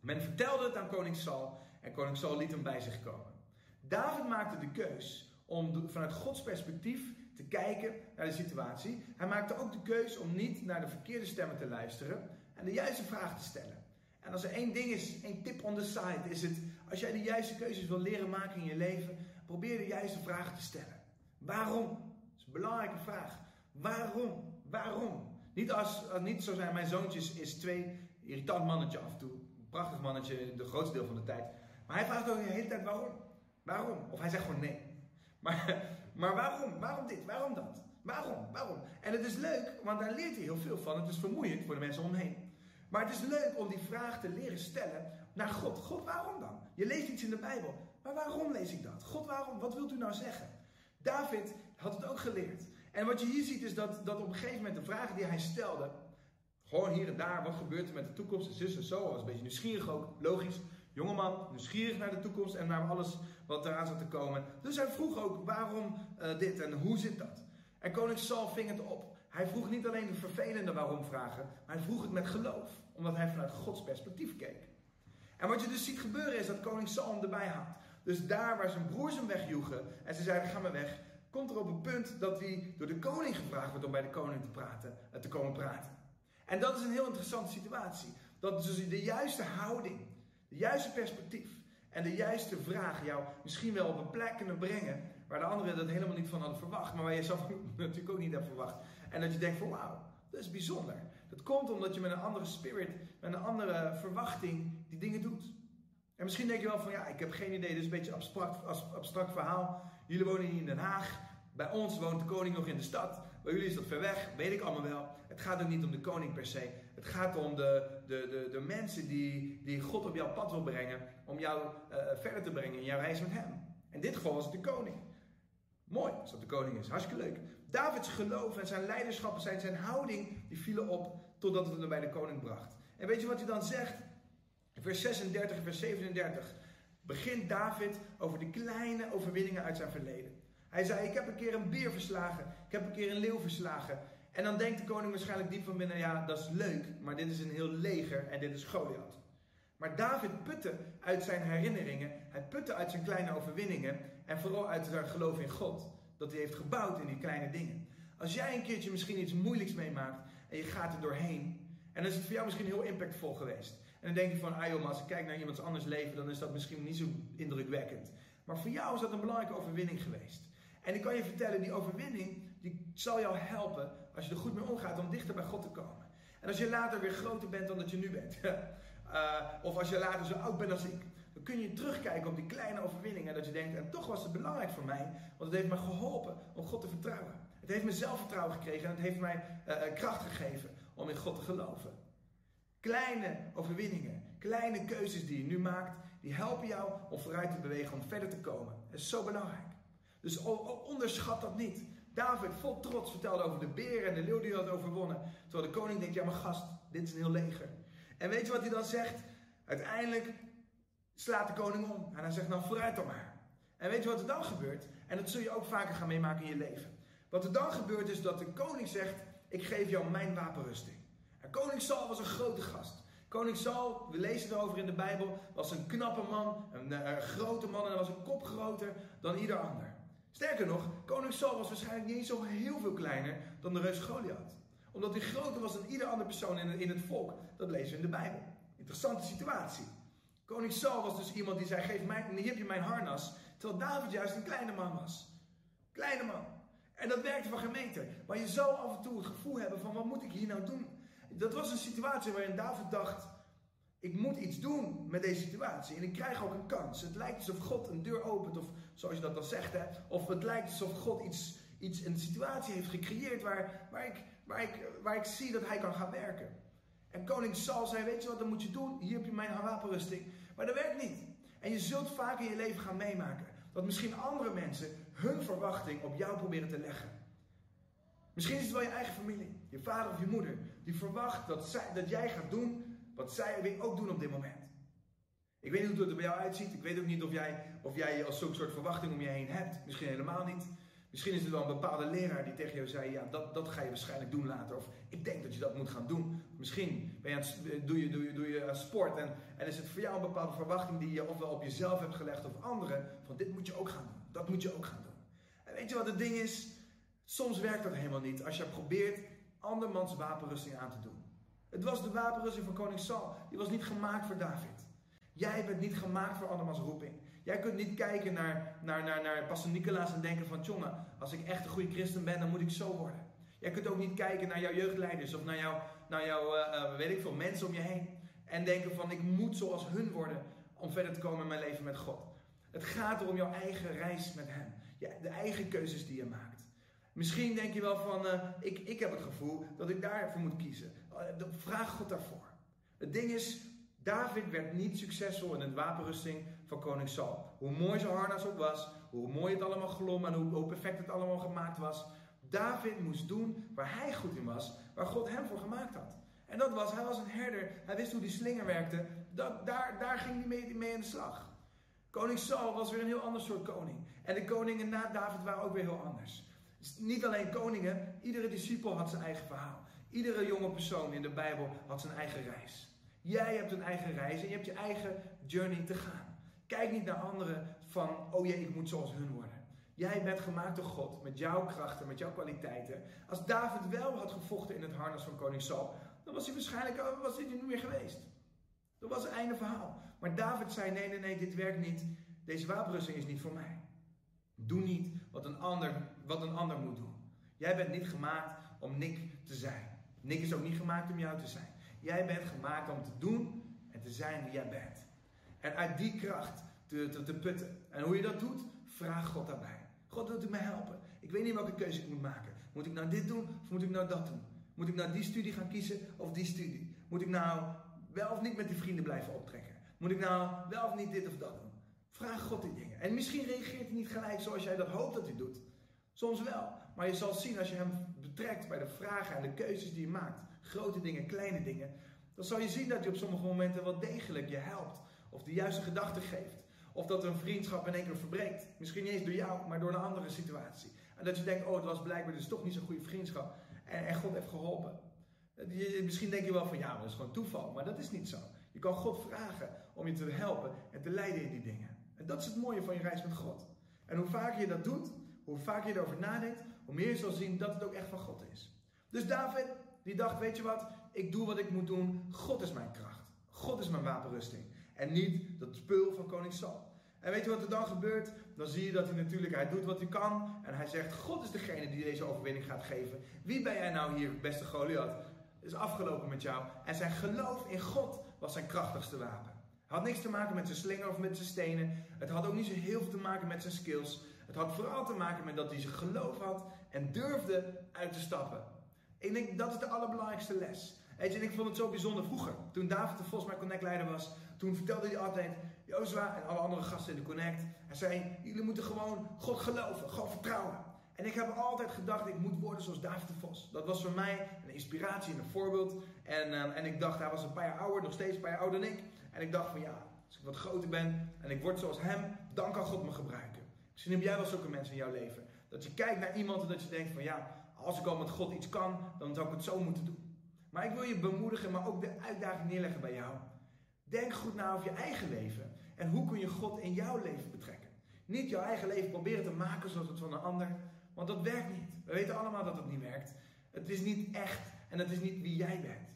Men vertelde het aan koning Saul en koning Saul liet hem bij zich komen. David maakte de keus om vanuit Gods perspectief te kijken naar de situatie. Hij maakte ook de keus om niet naar de verkeerde stemmen te luisteren en de juiste vraag te stellen. En als er één ding is, één tip on the side, is het: als jij de juiste keuzes wil leren maken in je leven, probeer de juiste vragen te stellen. Waarom? Dat is een belangrijke vraag. Waarom? Waarom? Niet als, niet zo zijn, mijn zoontje is twee, irritant mannetje af en toe. Prachtig mannetje, de grootste deel van de tijd. Maar hij vraagt ook de hele tijd waarom. Waarom? Of hij zegt gewoon nee. Maar, maar waarom? Waarom dit? Waarom dat? Waarom? Waarom? En het is leuk, want daar leert hij heel veel van. Het is vermoeiend voor de mensen omheen. Maar het is leuk om die vraag te leren stellen naar God. God, waarom dan? Je leest iets in de Bijbel. Maar waarom lees ik dat? God, waarom? Wat wilt u nou zeggen? David had het ook geleerd. En wat je hier ziet is dat, dat op een gegeven moment de vragen die hij stelde, gewoon hier en daar, wat gebeurt er met de toekomst zus en zo, was een beetje nieuwsgierig ook, logisch. Jongeman, nieuwsgierig naar de toekomst en naar alles wat eraan zat te komen. Dus hij vroeg ook waarom eh, dit en hoe zit dat? En koning Saul ving het op. Hij vroeg niet alleen de vervelende waarom vragen, maar hij vroeg het met geloof, omdat hij vanuit Gods perspectief keek. En wat je dus ziet gebeuren is dat koning Saul erbij haalt. Dus daar waar zijn broers hem wegjoegen en ze zeiden ga maar weg, komt er op een punt dat hij door de koning gevraagd wordt om bij de koning te, praten, eh, te komen praten. En dat is een heel interessante situatie. Dat dus de juiste houding, de juiste perspectief en de juiste vraag jou misschien wel op een plek kunnen brengen waar de anderen dat helemaal niet van hadden verwacht, maar waar je zelf natuurlijk ook niet hebt verwacht. En dat je denkt van wauw, dat is bijzonder. Dat komt omdat je met een andere spirit, met een andere verwachting die dingen doet. En misschien denk je wel van ja, ik heb geen idee, dit is een beetje een abstract, abstract verhaal. Jullie wonen hier in Den Haag. Bij ons woont de koning nog in de stad. Bij jullie is dat ver weg, weet ik allemaal wel. Het gaat ook niet om de koning per se. Het gaat om de, de, de, de mensen die, die God op jouw pad wil brengen. Om jou eh, verder te brengen in jouw reis met hem. In dit geval was het de koning. Mooi als dat de koning is, hartstikke leuk. Davids geloof en zijn leiderschap en zijn, zijn houding, die vielen op totdat het hem bij de koning bracht. En weet je wat hij dan zegt? Vers 36 en vers 37 begint David over de kleine overwinningen uit zijn verleden. Hij zei, ik heb een keer een beer verslagen, ik heb een keer een leeuw verslagen. En dan denkt de koning waarschijnlijk diep van binnen, ja dat is leuk, maar dit is een heel leger en dit is Goliath. Maar David putte uit zijn herinneringen, hij putte uit zijn kleine overwinningen en vooral uit zijn geloof in God, dat hij heeft gebouwd in die kleine dingen. Als jij een keertje misschien iets moeilijks meemaakt en je gaat er doorheen, en dan is het voor jou misschien heel impactvol geweest. En dan denk je van, ah joh, maar als ik kijk naar iemands anders leven, dan is dat misschien niet zo indrukwekkend. Maar voor jou is dat een belangrijke overwinning geweest. En ik kan je vertellen, die overwinning, die zal jou helpen als je er goed mee omgaat om dichter bij God te komen. En als je later weer groter bent dan dat je nu bent. eh, of als je later zo oud bent als ik. Dan kun je terugkijken op die kleine overwinningen. Dat je denkt, en toch was het belangrijk voor mij. Want het heeft me geholpen om God te vertrouwen. Het heeft me zelfvertrouwen gekregen. En het heeft mij eh, eh, kracht gegeven om in God te geloven. Kleine overwinningen, kleine keuzes die je nu maakt, die helpen jou om vooruit te bewegen, om verder te komen. Dat is zo belangrijk. Dus onderschat dat niet. David vol trots vertelde over de beer en de leeuw die hij had overwonnen. Terwijl de koning denkt, ja maar gast, dit is een heel leger. En weet je wat hij dan zegt? Uiteindelijk slaat de koning om. En hij zegt, nou vooruit dan maar. En weet je wat er dan gebeurt? En dat zul je ook vaker gaan meemaken in je leven. Wat er dan gebeurt is dat de koning zegt, ik geef jou mijn wapenrusting. En koning Saul was een grote gast. Koning Saul, we lezen erover in de Bijbel, was een knappe man, een, eh, een grote man en hij was een kop groter dan ieder ander. Sterker nog, koning Saul was waarschijnlijk niet zo heel veel kleiner dan de reus Goliath. Omdat hij groter was dan ieder andere persoon in het, volk. Dat lezen we in de Bijbel. Interessante situatie. Koning Saul was dus iemand die zei, geef mij, hier heb je mijn harnas. Terwijl David juist een kleine man was. Kleine man. En dat werkte van meter. Maar je zou af en toe het gevoel hebben van, wat moet ik hier nou doen? Dat was een situatie waarin David dacht, ik moet iets doen met deze situatie. En ik krijg ook een kans. Het lijkt alsof God een deur opent, of zoals je dat dan zegt, hè. Of het lijkt alsof God iets, iets een situatie heeft gecreëerd waar, waar, ik, waar, ik, waar ik zie dat hij kan gaan werken. En koning Saul zei, weet je wat, dan moet je doen. Hier heb je mijn wapenrusting. Maar dat werkt niet. En je zult vaak in je leven gaan meemaken dat misschien andere mensen hun verwachting op jou proberen te leggen. Misschien is het wel je eigen familie, je vader of je moeder, die verwacht dat, zij, dat jij gaat doen wat zij ook doen op dit moment. Ik weet niet hoe het er bij jou uitziet. Ik weet ook niet of jij, of jij als zo'n soort verwachting om je heen hebt. Misschien helemaal niet. Misschien is er wel een bepaalde leraar die tegen jou zei: Ja, dat, dat ga je waarschijnlijk doen later. Of ik denk dat je dat moet gaan doen. Misschien ben je aan het, doe, je, doe, je, doe je sport en, en is het voor jou een bepaalde verwachting die je ofwel op jezelf hebt gelegd of anderen. Van dit moet je ook gaan doen. Dat moet je ook gaan doen. En weet je wat het ding is? Soms werkt dat helemaal niet als je probeert andermans wapenrusting aan te doen. Het was de wapenrusting van koning Saul. Die was niet gemaakt voor David. Jij bent niet gemaakt voor andermans roeping. Jij kunt niet kijken naar, naar, naar, naar Pastor Nicolaas en denken van... Jongen, als ik echt een goede christen ben, dan moet ik zo worden. Jij kunt ook niet kijken naar jouw jeugdleiders of naar jouw, naar jouw eh, eh, weet ik veel, mensen om je heen. En denken van, ik moet zoals hun worden om verder te komen in mijn leven met God. Het gaat er om jouw eigen reis met hem. De eigen keuzes die je maakt. Misschien denk je wel van, eh, ik, ik heb het gevoel dat ik daarvoor moet kiezen. Eh, vraag God daarvoor. Het ding is, David werd niet succesvol in het wapenrusting van koning Saul. Hoe mooi zijn harnas ook was, hoe mooi het allemaal glom en hoe, hoe perfect het allemaal gemaakt was. David moest doen waar hij goed in was, waar God hem voor gemaakt had. En dat was, hij was een herder, hij wist hoe die slinger werkte, dat, daar, daar ging hij mee, mee aan de slag. Koning Saul was weer een heel ander soort koning. En de koningen na David waren ook weer heel anders. Dus niet alleen koningen, iedere discipel had zijn eigen verhaal. Iedere jonge persoon in de Bijbel had zijn eigen reis. Jij hebt een eigen reis en je hebt je eigen journey te gaan. Kijk niet naar anderen van, oh jee, ik moet zoals hun worden. Jij bent gemaakt door God, met jouw krachten, met jouw kwaliteiten. Als David wel had gevochten in het harnas van koning Saul, dan was hij waarschijnlijk was hij niet meer geweest. Dat was het einde verhaal. Maar David zei, nee, nee, nee, dit werkt niet. Deze wapenrusting is niet voor mij. Doe niet wat een ander, wat een ander moet doen. Jij bent niet gemaakt om Nick te zijn. Nick is ook niet gemaakt om jou te zijn. Jij bent gemaakt om te doen en te zijn wie jij bent. En uit die kracht te, te, te putten. En hoe je dat doet, vraag God daarbij. God, wilt u mij helpen? Ik weet niet welke keuze ik moet maken. Moet ik nou dit doen of moet ik nou dat doen? Moet ik nou die studie gaan kiezen of die studie? Moet ik nou wel of niet met die vrienden blijven optrekken? Moet ik nou wel of niet dit of dat doen? Vraag God die dingen. En misschien reageert hij niet gelijk zoals jij dat hoopt dat hij doet. Soms wel. Maar je zal zien als je hem betrekt bij de vragen en de keuzes die je maakt. Grote dingen, kleine dingen. Dan zal je zien dat hij op sommige momenten wel degelijk je helpt. Of de juiste gedachten geeft. Of dat een vriendschap in één keer verbreekt. Misschien niet eens door jou, maar door een andere situatie. En dat je denkt, oh het was blijkbaar dus toch niet zo'n goede vriendschap. En, en God heeft geholpen. Misschien denk je wel van ja, maar dat is gewoon toeval. Maar dat is niet zo. Je kan God vragen om je te helpen en te leiden in die dingen. Dat is het mooie van je reis met God. En hoe vaker je dat doet, hoe vaker je erover nadenkt, hoe meer je zal zien dat het ook echt van God is. Dus David, die dacht, weet je wat, ik doe wat ik moet doen. God is mijn kracht. God is mijn wapenrusting. En niet dat spul van koning Saul. En weet je wat er dan gebeurt? Dan zie je dat hij natuurlijk, hij doet wat hij kan. En hij zegt, God is degene die deze overwinning gaat geven. Wie ben jij nou hier, beste Goliath? Is afgelopen met jou. En zijn geloof in God was zijn krachtigste wapen. Had niks te maken met zijn slinger of met zijn stenen. Het had ook niet zo heel veel te maken met zijn skills. Het had vooral te maken met dat hij zijn geloof had en durfde uit te stappen. Ik denk dat is de allerbelangrijkste les. En ik vond het zo bijzonder vroeger. Toen David de Vos mijn Connect leider was, toen vertelde hij altijd, Jozua en alle andere gasten in de Connect. Hij zei, jullie moeten gewoon God geloven, God vertrouwen. En ik heb altijd gedacht, ik moet worden zoals David de Vos. Dat was voor mij een inspiratie en een voorbeeld. En, uh, en ik dacht, hij was een paar jaar ouder, nog steeds een paar jaar ouder dan ik. En ik dacht van ja, als ik wat groter ben en ik word zoals hem, dan kan God me gebruiken. Misschien heb jij wel zulke mensen in jouw leven. Dat je kijkt naar iemand en dat je denkt van ja, als ik al met God iets kan, dan zou ik het zo moeten doen. Maar ik wil je bemoedigen, maar ook de uitdaging neerleggen bij jou. Denk goed na over je eigen leven. En hoe kun je God in jouw leven betrekken? Niet jouw eigen leven proberen te maken zoals het van een ander. Want dat werkt niet. We weten allemaal dat het niet werkt. Het is niet echt en het is niet wie jij bent.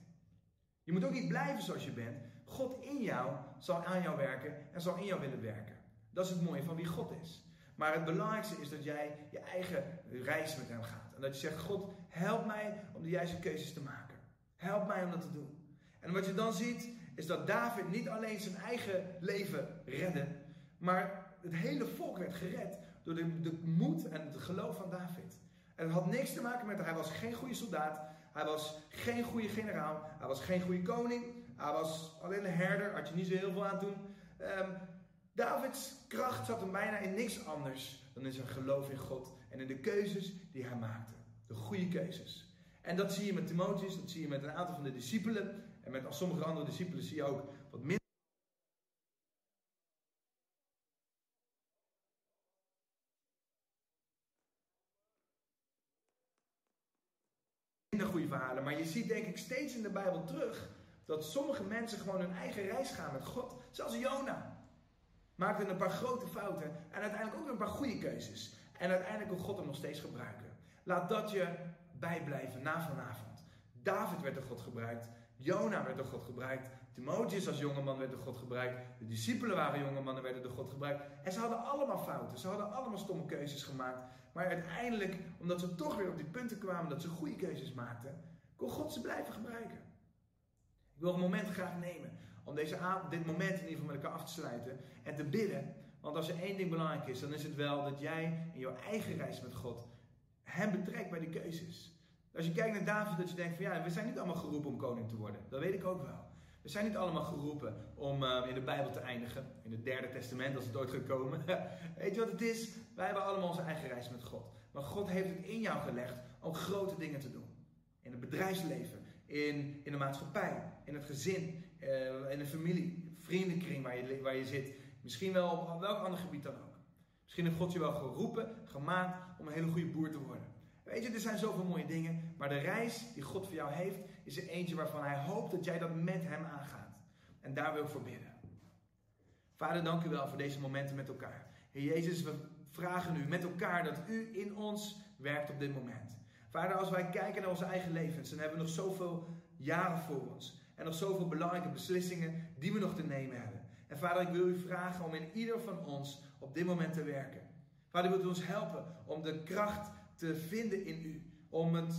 Je moet ook niet blijven zoals je bent. God in jou zal aan jou werken en zal in jou willen werken. Dat is het mooie van wie God is. Maar het belangrijkste is dat jij je eigen reis met hem gaat. En dat je zegt, God, help mij om de juiste keuzes te maken. Help mij om dat te doen. En wat je dan ziet, is dat David niet alleen zijn eigen leven redde, maar het hele volk werd gered door de, de moed en het geloof van David. En het had niks te maken met, hij was geen goede soldaat, hij was geen goede generaal, hij was geen goede koning, hij was alleen een herder, had je niet zo heel veel aan doen. Um, Davids kracht zat hem bijna in niks anders dan in zijn geloof in God en in de keuzes die hij maakte. De goede keuzes. En dat zie je met Timotheus, dat zie je met een aantal van de discipelen. En met sommige andere discipelen zie je ook wat minder. Minder goede verhalen. Maar je ziet denk ik steeds in de Bijbel terug dat sommige mensen gewoon hun eigen reis gaan met God. Zelfs Jona. Maakte een paar grote fouten en uiteindelijk ook een paar goede keuzes. En uiteindelijk kon God hem nog steeds gebruiken. Laat dat je bijblijven na vanavond. David werd door God gebruikt. Jona werd door God gebruikt. Timotheus als jongeman werd door God gebruikt. De discipelen waren jonge mannen, werden door God gebruikt. En ze hadden allemaal fouten. Ze hadden allemaal stomme keuzes gemaakt. Maar uiteindelijk, omdat ze toch weer op die punten kwamen dat ze goede keuzes maakten, kon God ze blijven gebruiken. Ik wil een moment graag nemen om deze dit moment in ieder geval met elkaar af te sluiten en te bidden. Want als er één ding belangrijk is, dan is het wel dat jij in jouw eigen reis met God hem betrekt bij de keuzes. Als je kijkt naar David, dat je denkt van ja, we zijn niet allemaal geroepen om koning te worden. Dat weet ik ook wel. We zijn niet allemaal geroepen om eh, in de Bijbel te eindigen. In het derde testament, als het ooit gaat komen. Weet je wat het is? Wij hebben allemaal onze eigen reis met God. Maar God heeft het in jou gelegd om grote dingen te doen. In het bedrijfsleven, in, in de maatschappij, in het gezin, eh, in de familie, vriendenkring waar je, waar je zit. Misschien wel op welk ander gebied dan ook. Misschien heeft God je wel geroepen, gemaakt om een hele goede boer te worden. Weet je, er zijn zoveel mooie dingen, maar de reis die God voor jou heeft, is er eentje waarvan Hij hoopt dat jij dat met Hem aangaat. En daar wil ik voor bidden. Vader, dank u wel voor deze momenten met elkaar. Heer Jezus, we vragen u met elkaar dat u in ons werkt op dit moment. Vader, als wij kijken naar onze eigen levens, dan hebben we nog zoveel jaren voor ons. En nog zoveel belangrijke beslissingen die we nog te nemen hebben. En vader, ik wil u vragen om in ieder van ons op dit moment te werken. Vader, wilt u ons helpen om de kracht te vinden in u. Om het,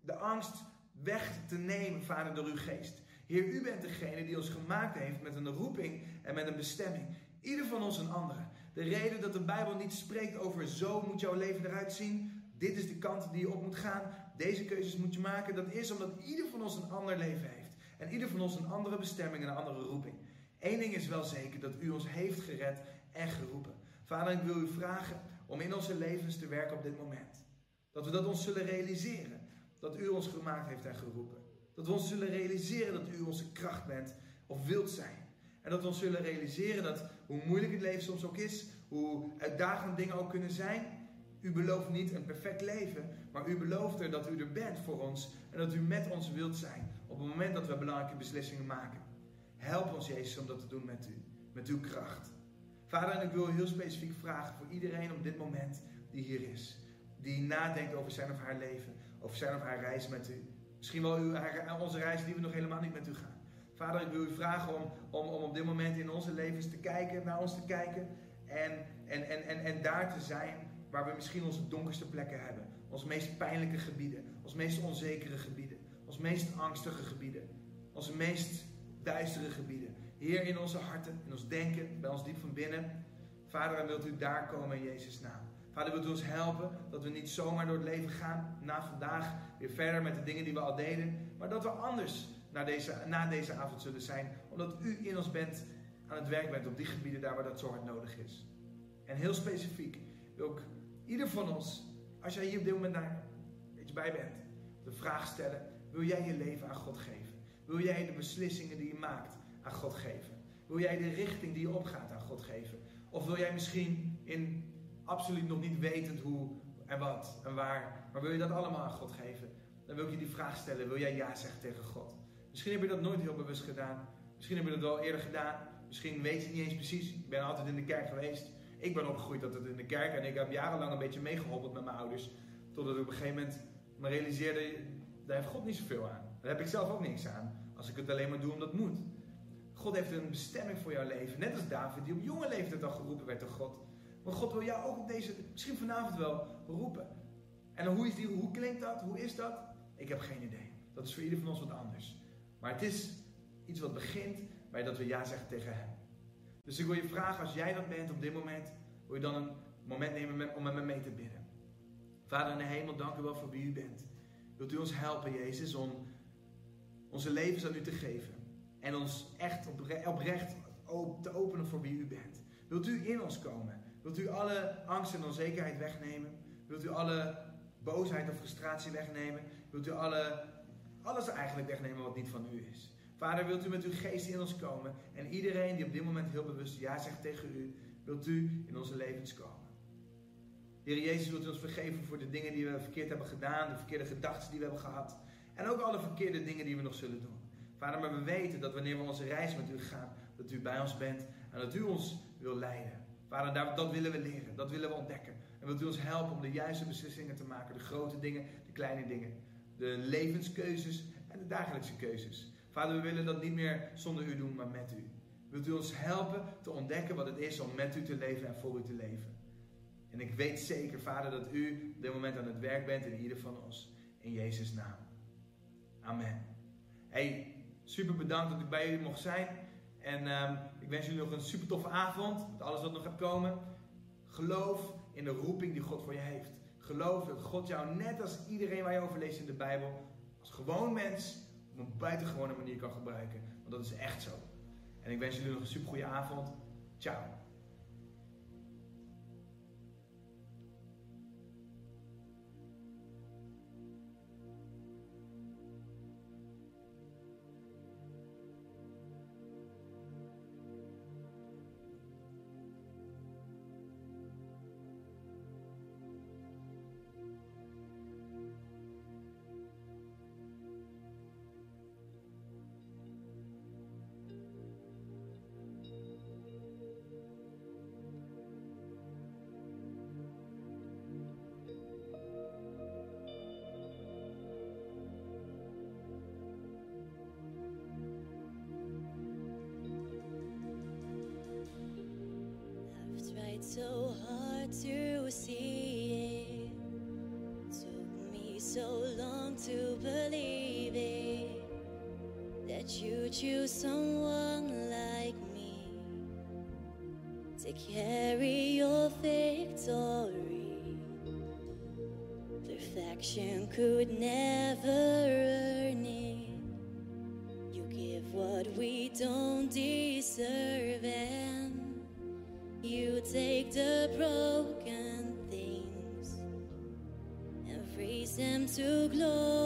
de angst weg te nemen, vader, door uw geest. Heer, u bent degene die ons gemaakt heeft met een roeping en met een bestemming. Ieder van ons een andere. De reden dat de Bijbel niet spreekt over zo moet jouw leven eruit zien. Dit is de kant die je op moet gaan. Deze keuzes moet je maken. Dat is omdat ieder van ons een ander leven heeft. En ieder van ons een andere bestemming en een andere roeping. Eén ding is wel zeker, dat u ons heeft gered en geroepen. Vader, ik wil u vragen om in onze levens te werken op dit moment. Dat we dat ons zullen realiseren. Dat u ons gemaakt heeft en geroepen. Dat we ons zullen realiseren dat u onze kracht bent of wilt zijn. En dat we ons zullen realiseren dat hoe moeilijk het leven soms ook is, hoe uitdagend dingen ook kunnen zijn, u belooft niet een perfect leven, maar u belooft er dat u er bent voor ons en dat u met ons wilt zijn het moment dat we belangrijke beslissingen maken. Help ons, Jezus, om dat te doen met u, met uw kracht. Vader, en ik wil heel specifiek vragen voor iedereen op dit moment die hier is, die nadenkt over zijn of haar leven, over zijn of haar reis met u. Misschien wel uw, onze reis die we nog helemaal niet met u gaan. Vader, ik wil u vragen om, om, om op dit moment in onze levens te kijken, naar ons te kijken. En, en, en, en, en daar te zijn waar we misschien onze donkerste plekken hebben. Onze meest pijnlijke gebieden. Onze meest onzekere gebieden. Onze meest angstige gebieden. Onze meest duistere gebieden. Heer, in onze harten, in ons denken, bij ons diep van binnen. Vader, wilt u daar komen in Jezus' naam. Vader, wilt u ons helpen dat we niet zomaar door het leven gaan na vandaag weer verder met de dingen die we al deden. Maar dat we anders na deze, na deze avond zullen zijn. Omdat u in ons bent, aan het werk bent op die gebieden daar waar dat zo hard nodig is. En heel specifiek wil ik ieder van ons, als jij hier op dit moment daar bij bent, de vraag stellen: wil jij je leven aan God geven? Wil jij de beslissingen die je maakt aan God geven? Wil jij de richting die je opgaat aan God geven? Of wil jij misschien in absoluut nog niet wetend hoe en wat en waar, maar wil je dat allemaal aan God geven? Dan wil ik je die vraag stellen: wil jij ja zeggen tegen God? Misschien heb je dat nooit heel bewust gedaan. Misschien heb je dat wel eerder gedaan. Misschien weet je het niet eens precies. Ik ben altijd in de kerk geweest. Ik ben opgegroeid dat het in de kerk en ik heb jarenlang een beetje meegeholpen met mijn ouders. Totdat ik op een gegeven moment me realiseerde, daar heeft God niet zoveel aan. Daar heb ik zelf ook niks aan. Als ik het alleen maar doe omdat het moet. God heeft een bestemming voor jouw leven. Net als David, die op jonge leeftijd al geroepen werd door God. Maar God wil jou ook op deze, misschien vanavond wel, roepen. En hoe, is die, hoe klinkt dat? Hoe is dat? Ik heb geen idee. Dat is voor ieder van ons wat anders. Maar het is iets wat begint bij dat we ja zeggen tegen Hem. Dus ik wil je vragen, als jij dat bent op dit moment, wil je dan een moment nemen om met me mee te bidden. Vader in de hemel, dank u wel voor wie u bent. Wilt u ons helpen, Jezus, om onze levens aan u te geven. En ons echt opre- oprecht op- te openen voor wie u bent. Wilt u in ons komen? Wilt u alle angst en onzekerheid wegnemen? Wilt u alle boosheid of frustratie wegnemen? Wilt u alle, alles eigenlijk wegnemen wat niet van u is? Vader, wilt u met uw geest in ons komen? En iedereen die op dit moment heel bewust ja zegt tegen u, wilt u in onze levens komen? Heer Jezus, wilt u ons vergeven voor de dingen die we verkeerd hebben gedaan, de verkeerde gedachten die we hebben gehad. En ook alle verkeerde dingen die we nog zullen doen. Vader, maar we weten dat wanneer we onze reis met u gaan, dat u bij ons bent en dat u ons wil leiden. Vader, dat willen we leren, dat willen we ontdekken. En wilt u ons helpen om de juiste beslissingen te maken, de grote dingen, de kleine dingen. De levenskeuzes en de dagelijkse keuzes. Vader, we willen dat niet meer zonder u doen, maar met u. Wilt u ons helpen te ontdekken wat het is om met u te leven en voor u te leven. En ik weet zeker, Vader, dat u op dit moment aan het werk bent in ieder van ons. In Jezus' naam. Amen. Hey, super bedankt dat ik bij jullie mocht zijn. En ehm, ik wens jullie nog een super toffe avond. Met alles wat nog gaat komen. Geloof in de roeping die God voor je heeft. Geloof dat God jou, net als iedereen waar je over leest in de Bijbel, als gewoon mens op een buitengewone manier kan gebruiken. Want dat is echt zo. En ik wens jullie nog een super goede avond. Ciao. so hard to see it. Took me so long to believe it. That you choose someone like me to carry your victory. Perfection could never. take the broken things and raise them to glory.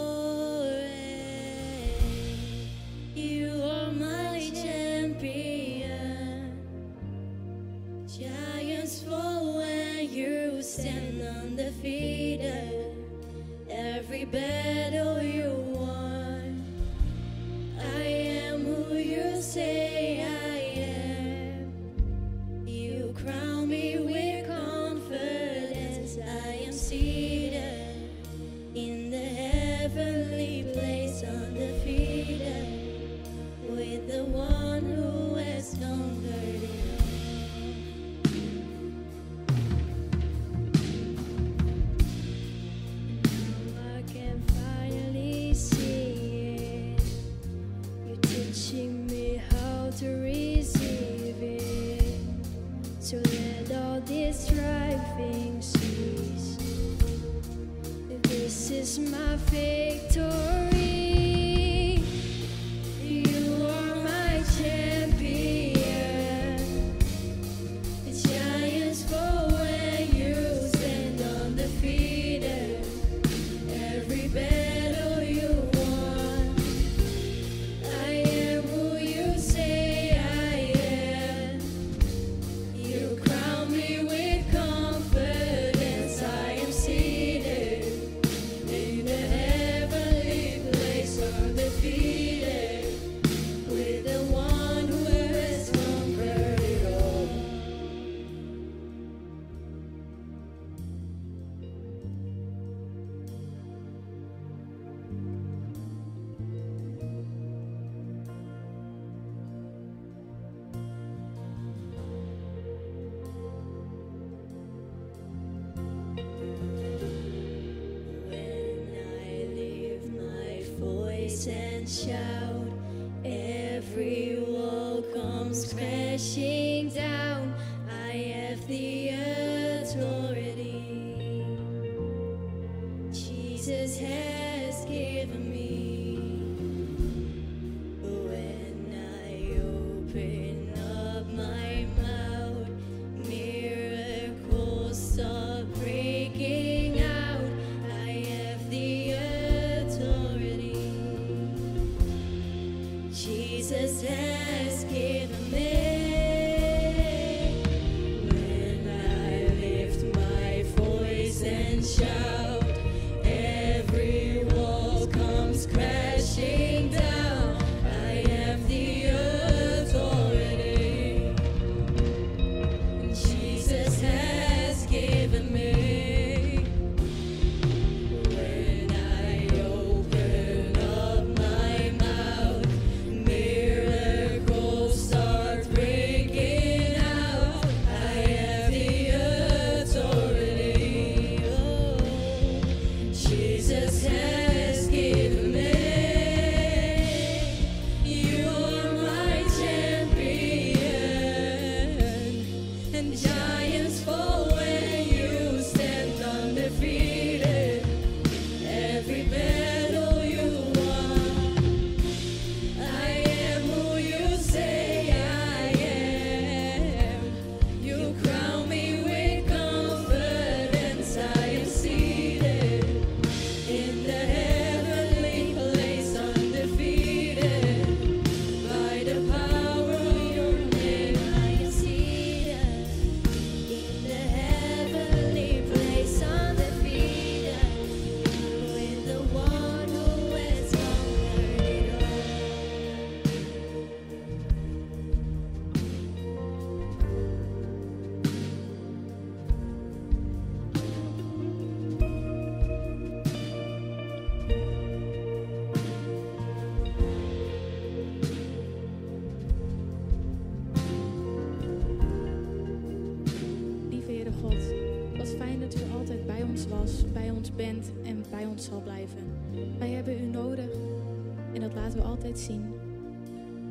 zien.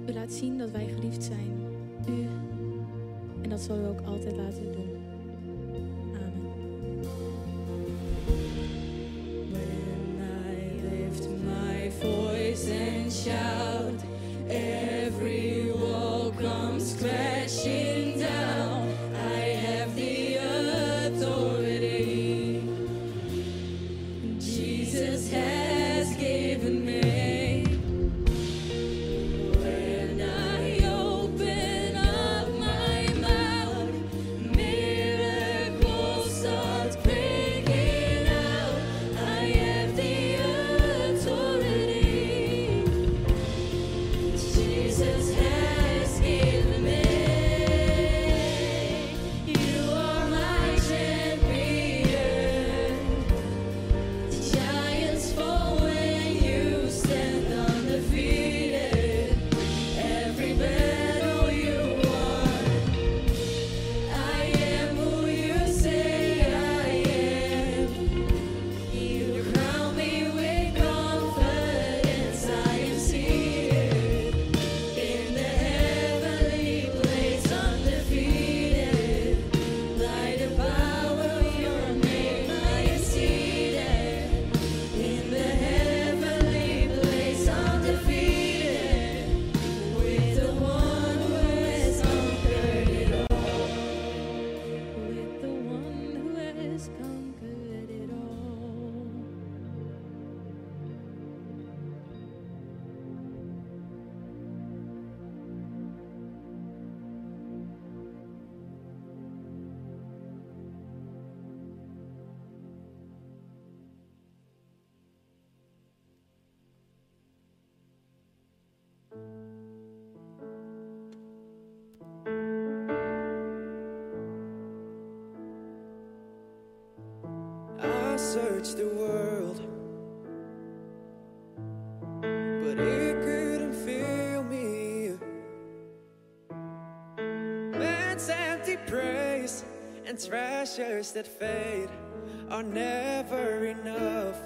U laat zien dat wij geliefd zijn. U. En dat zullen we ook altijd laten doen. the world. But it couldn't feel me. Man's empty praise and treasures that fade are never enough.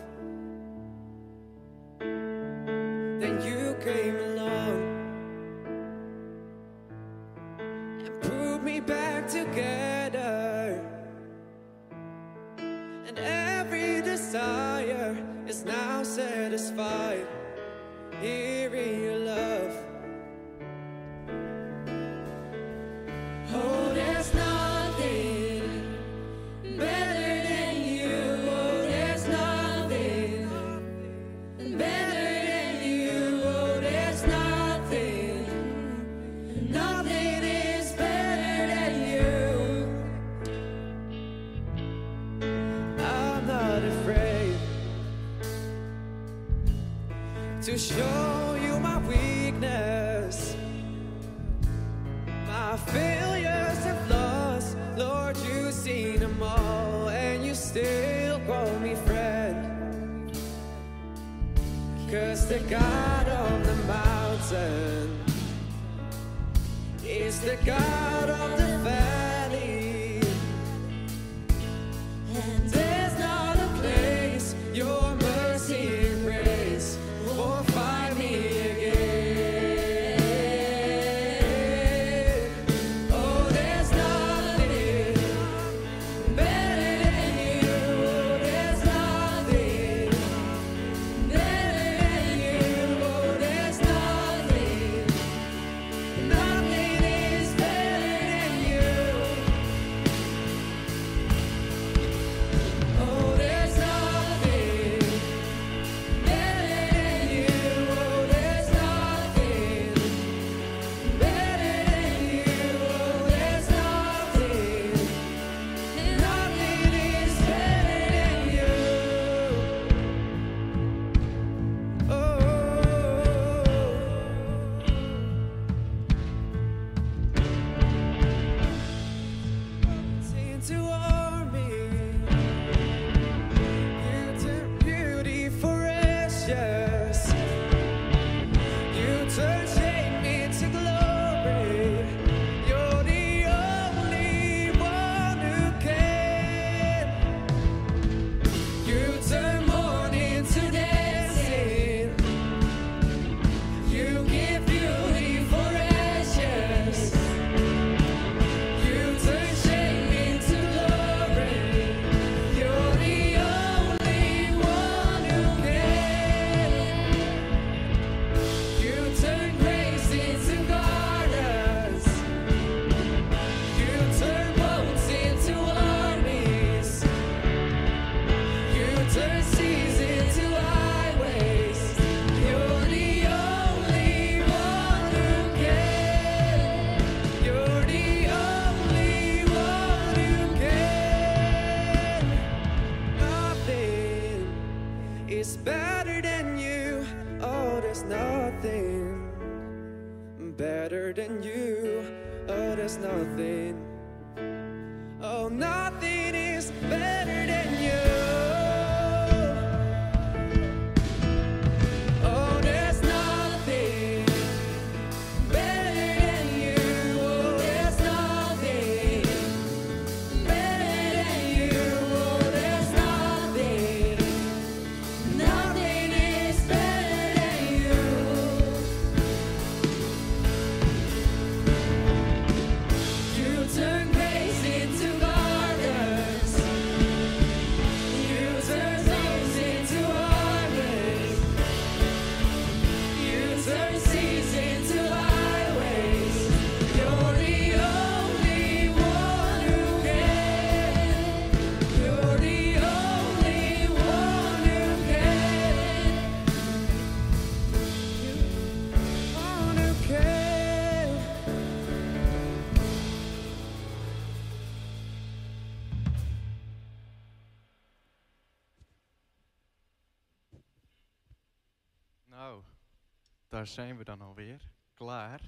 zijn we dan alweer. Klaar.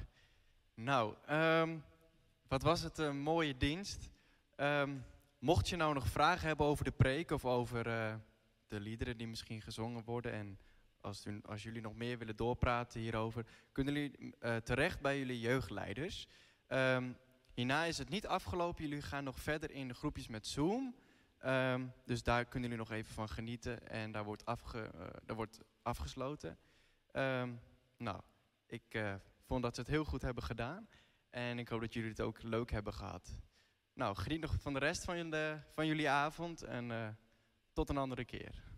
Nou, ehm, wat was het een mooie dienst. Ehm, mocht je nou nog vragen hebben over de preek of over eh, de liederen die misschien gezongen worden. En als, u, als jullie nog meer willen doorpraten hierover, kunnen jullie eh, terecht bij jullie jeugdleiders. Ehm, hierna is het niet afgelopen. Jullie gaan nog verder in de groepjes met Zoom. Dus daar kunnen jullie nog even van genieten. En daar wordt, afge, eh, daar wordt afgesloten nou, ik eh, vond dat ze het heel goed hebben gedaan. En ik hoop dat jullie het ook leuk hebben gehad. Nou, geniet nog van de rest van, de, eh, van jullie avond en eh, tot een andere keer.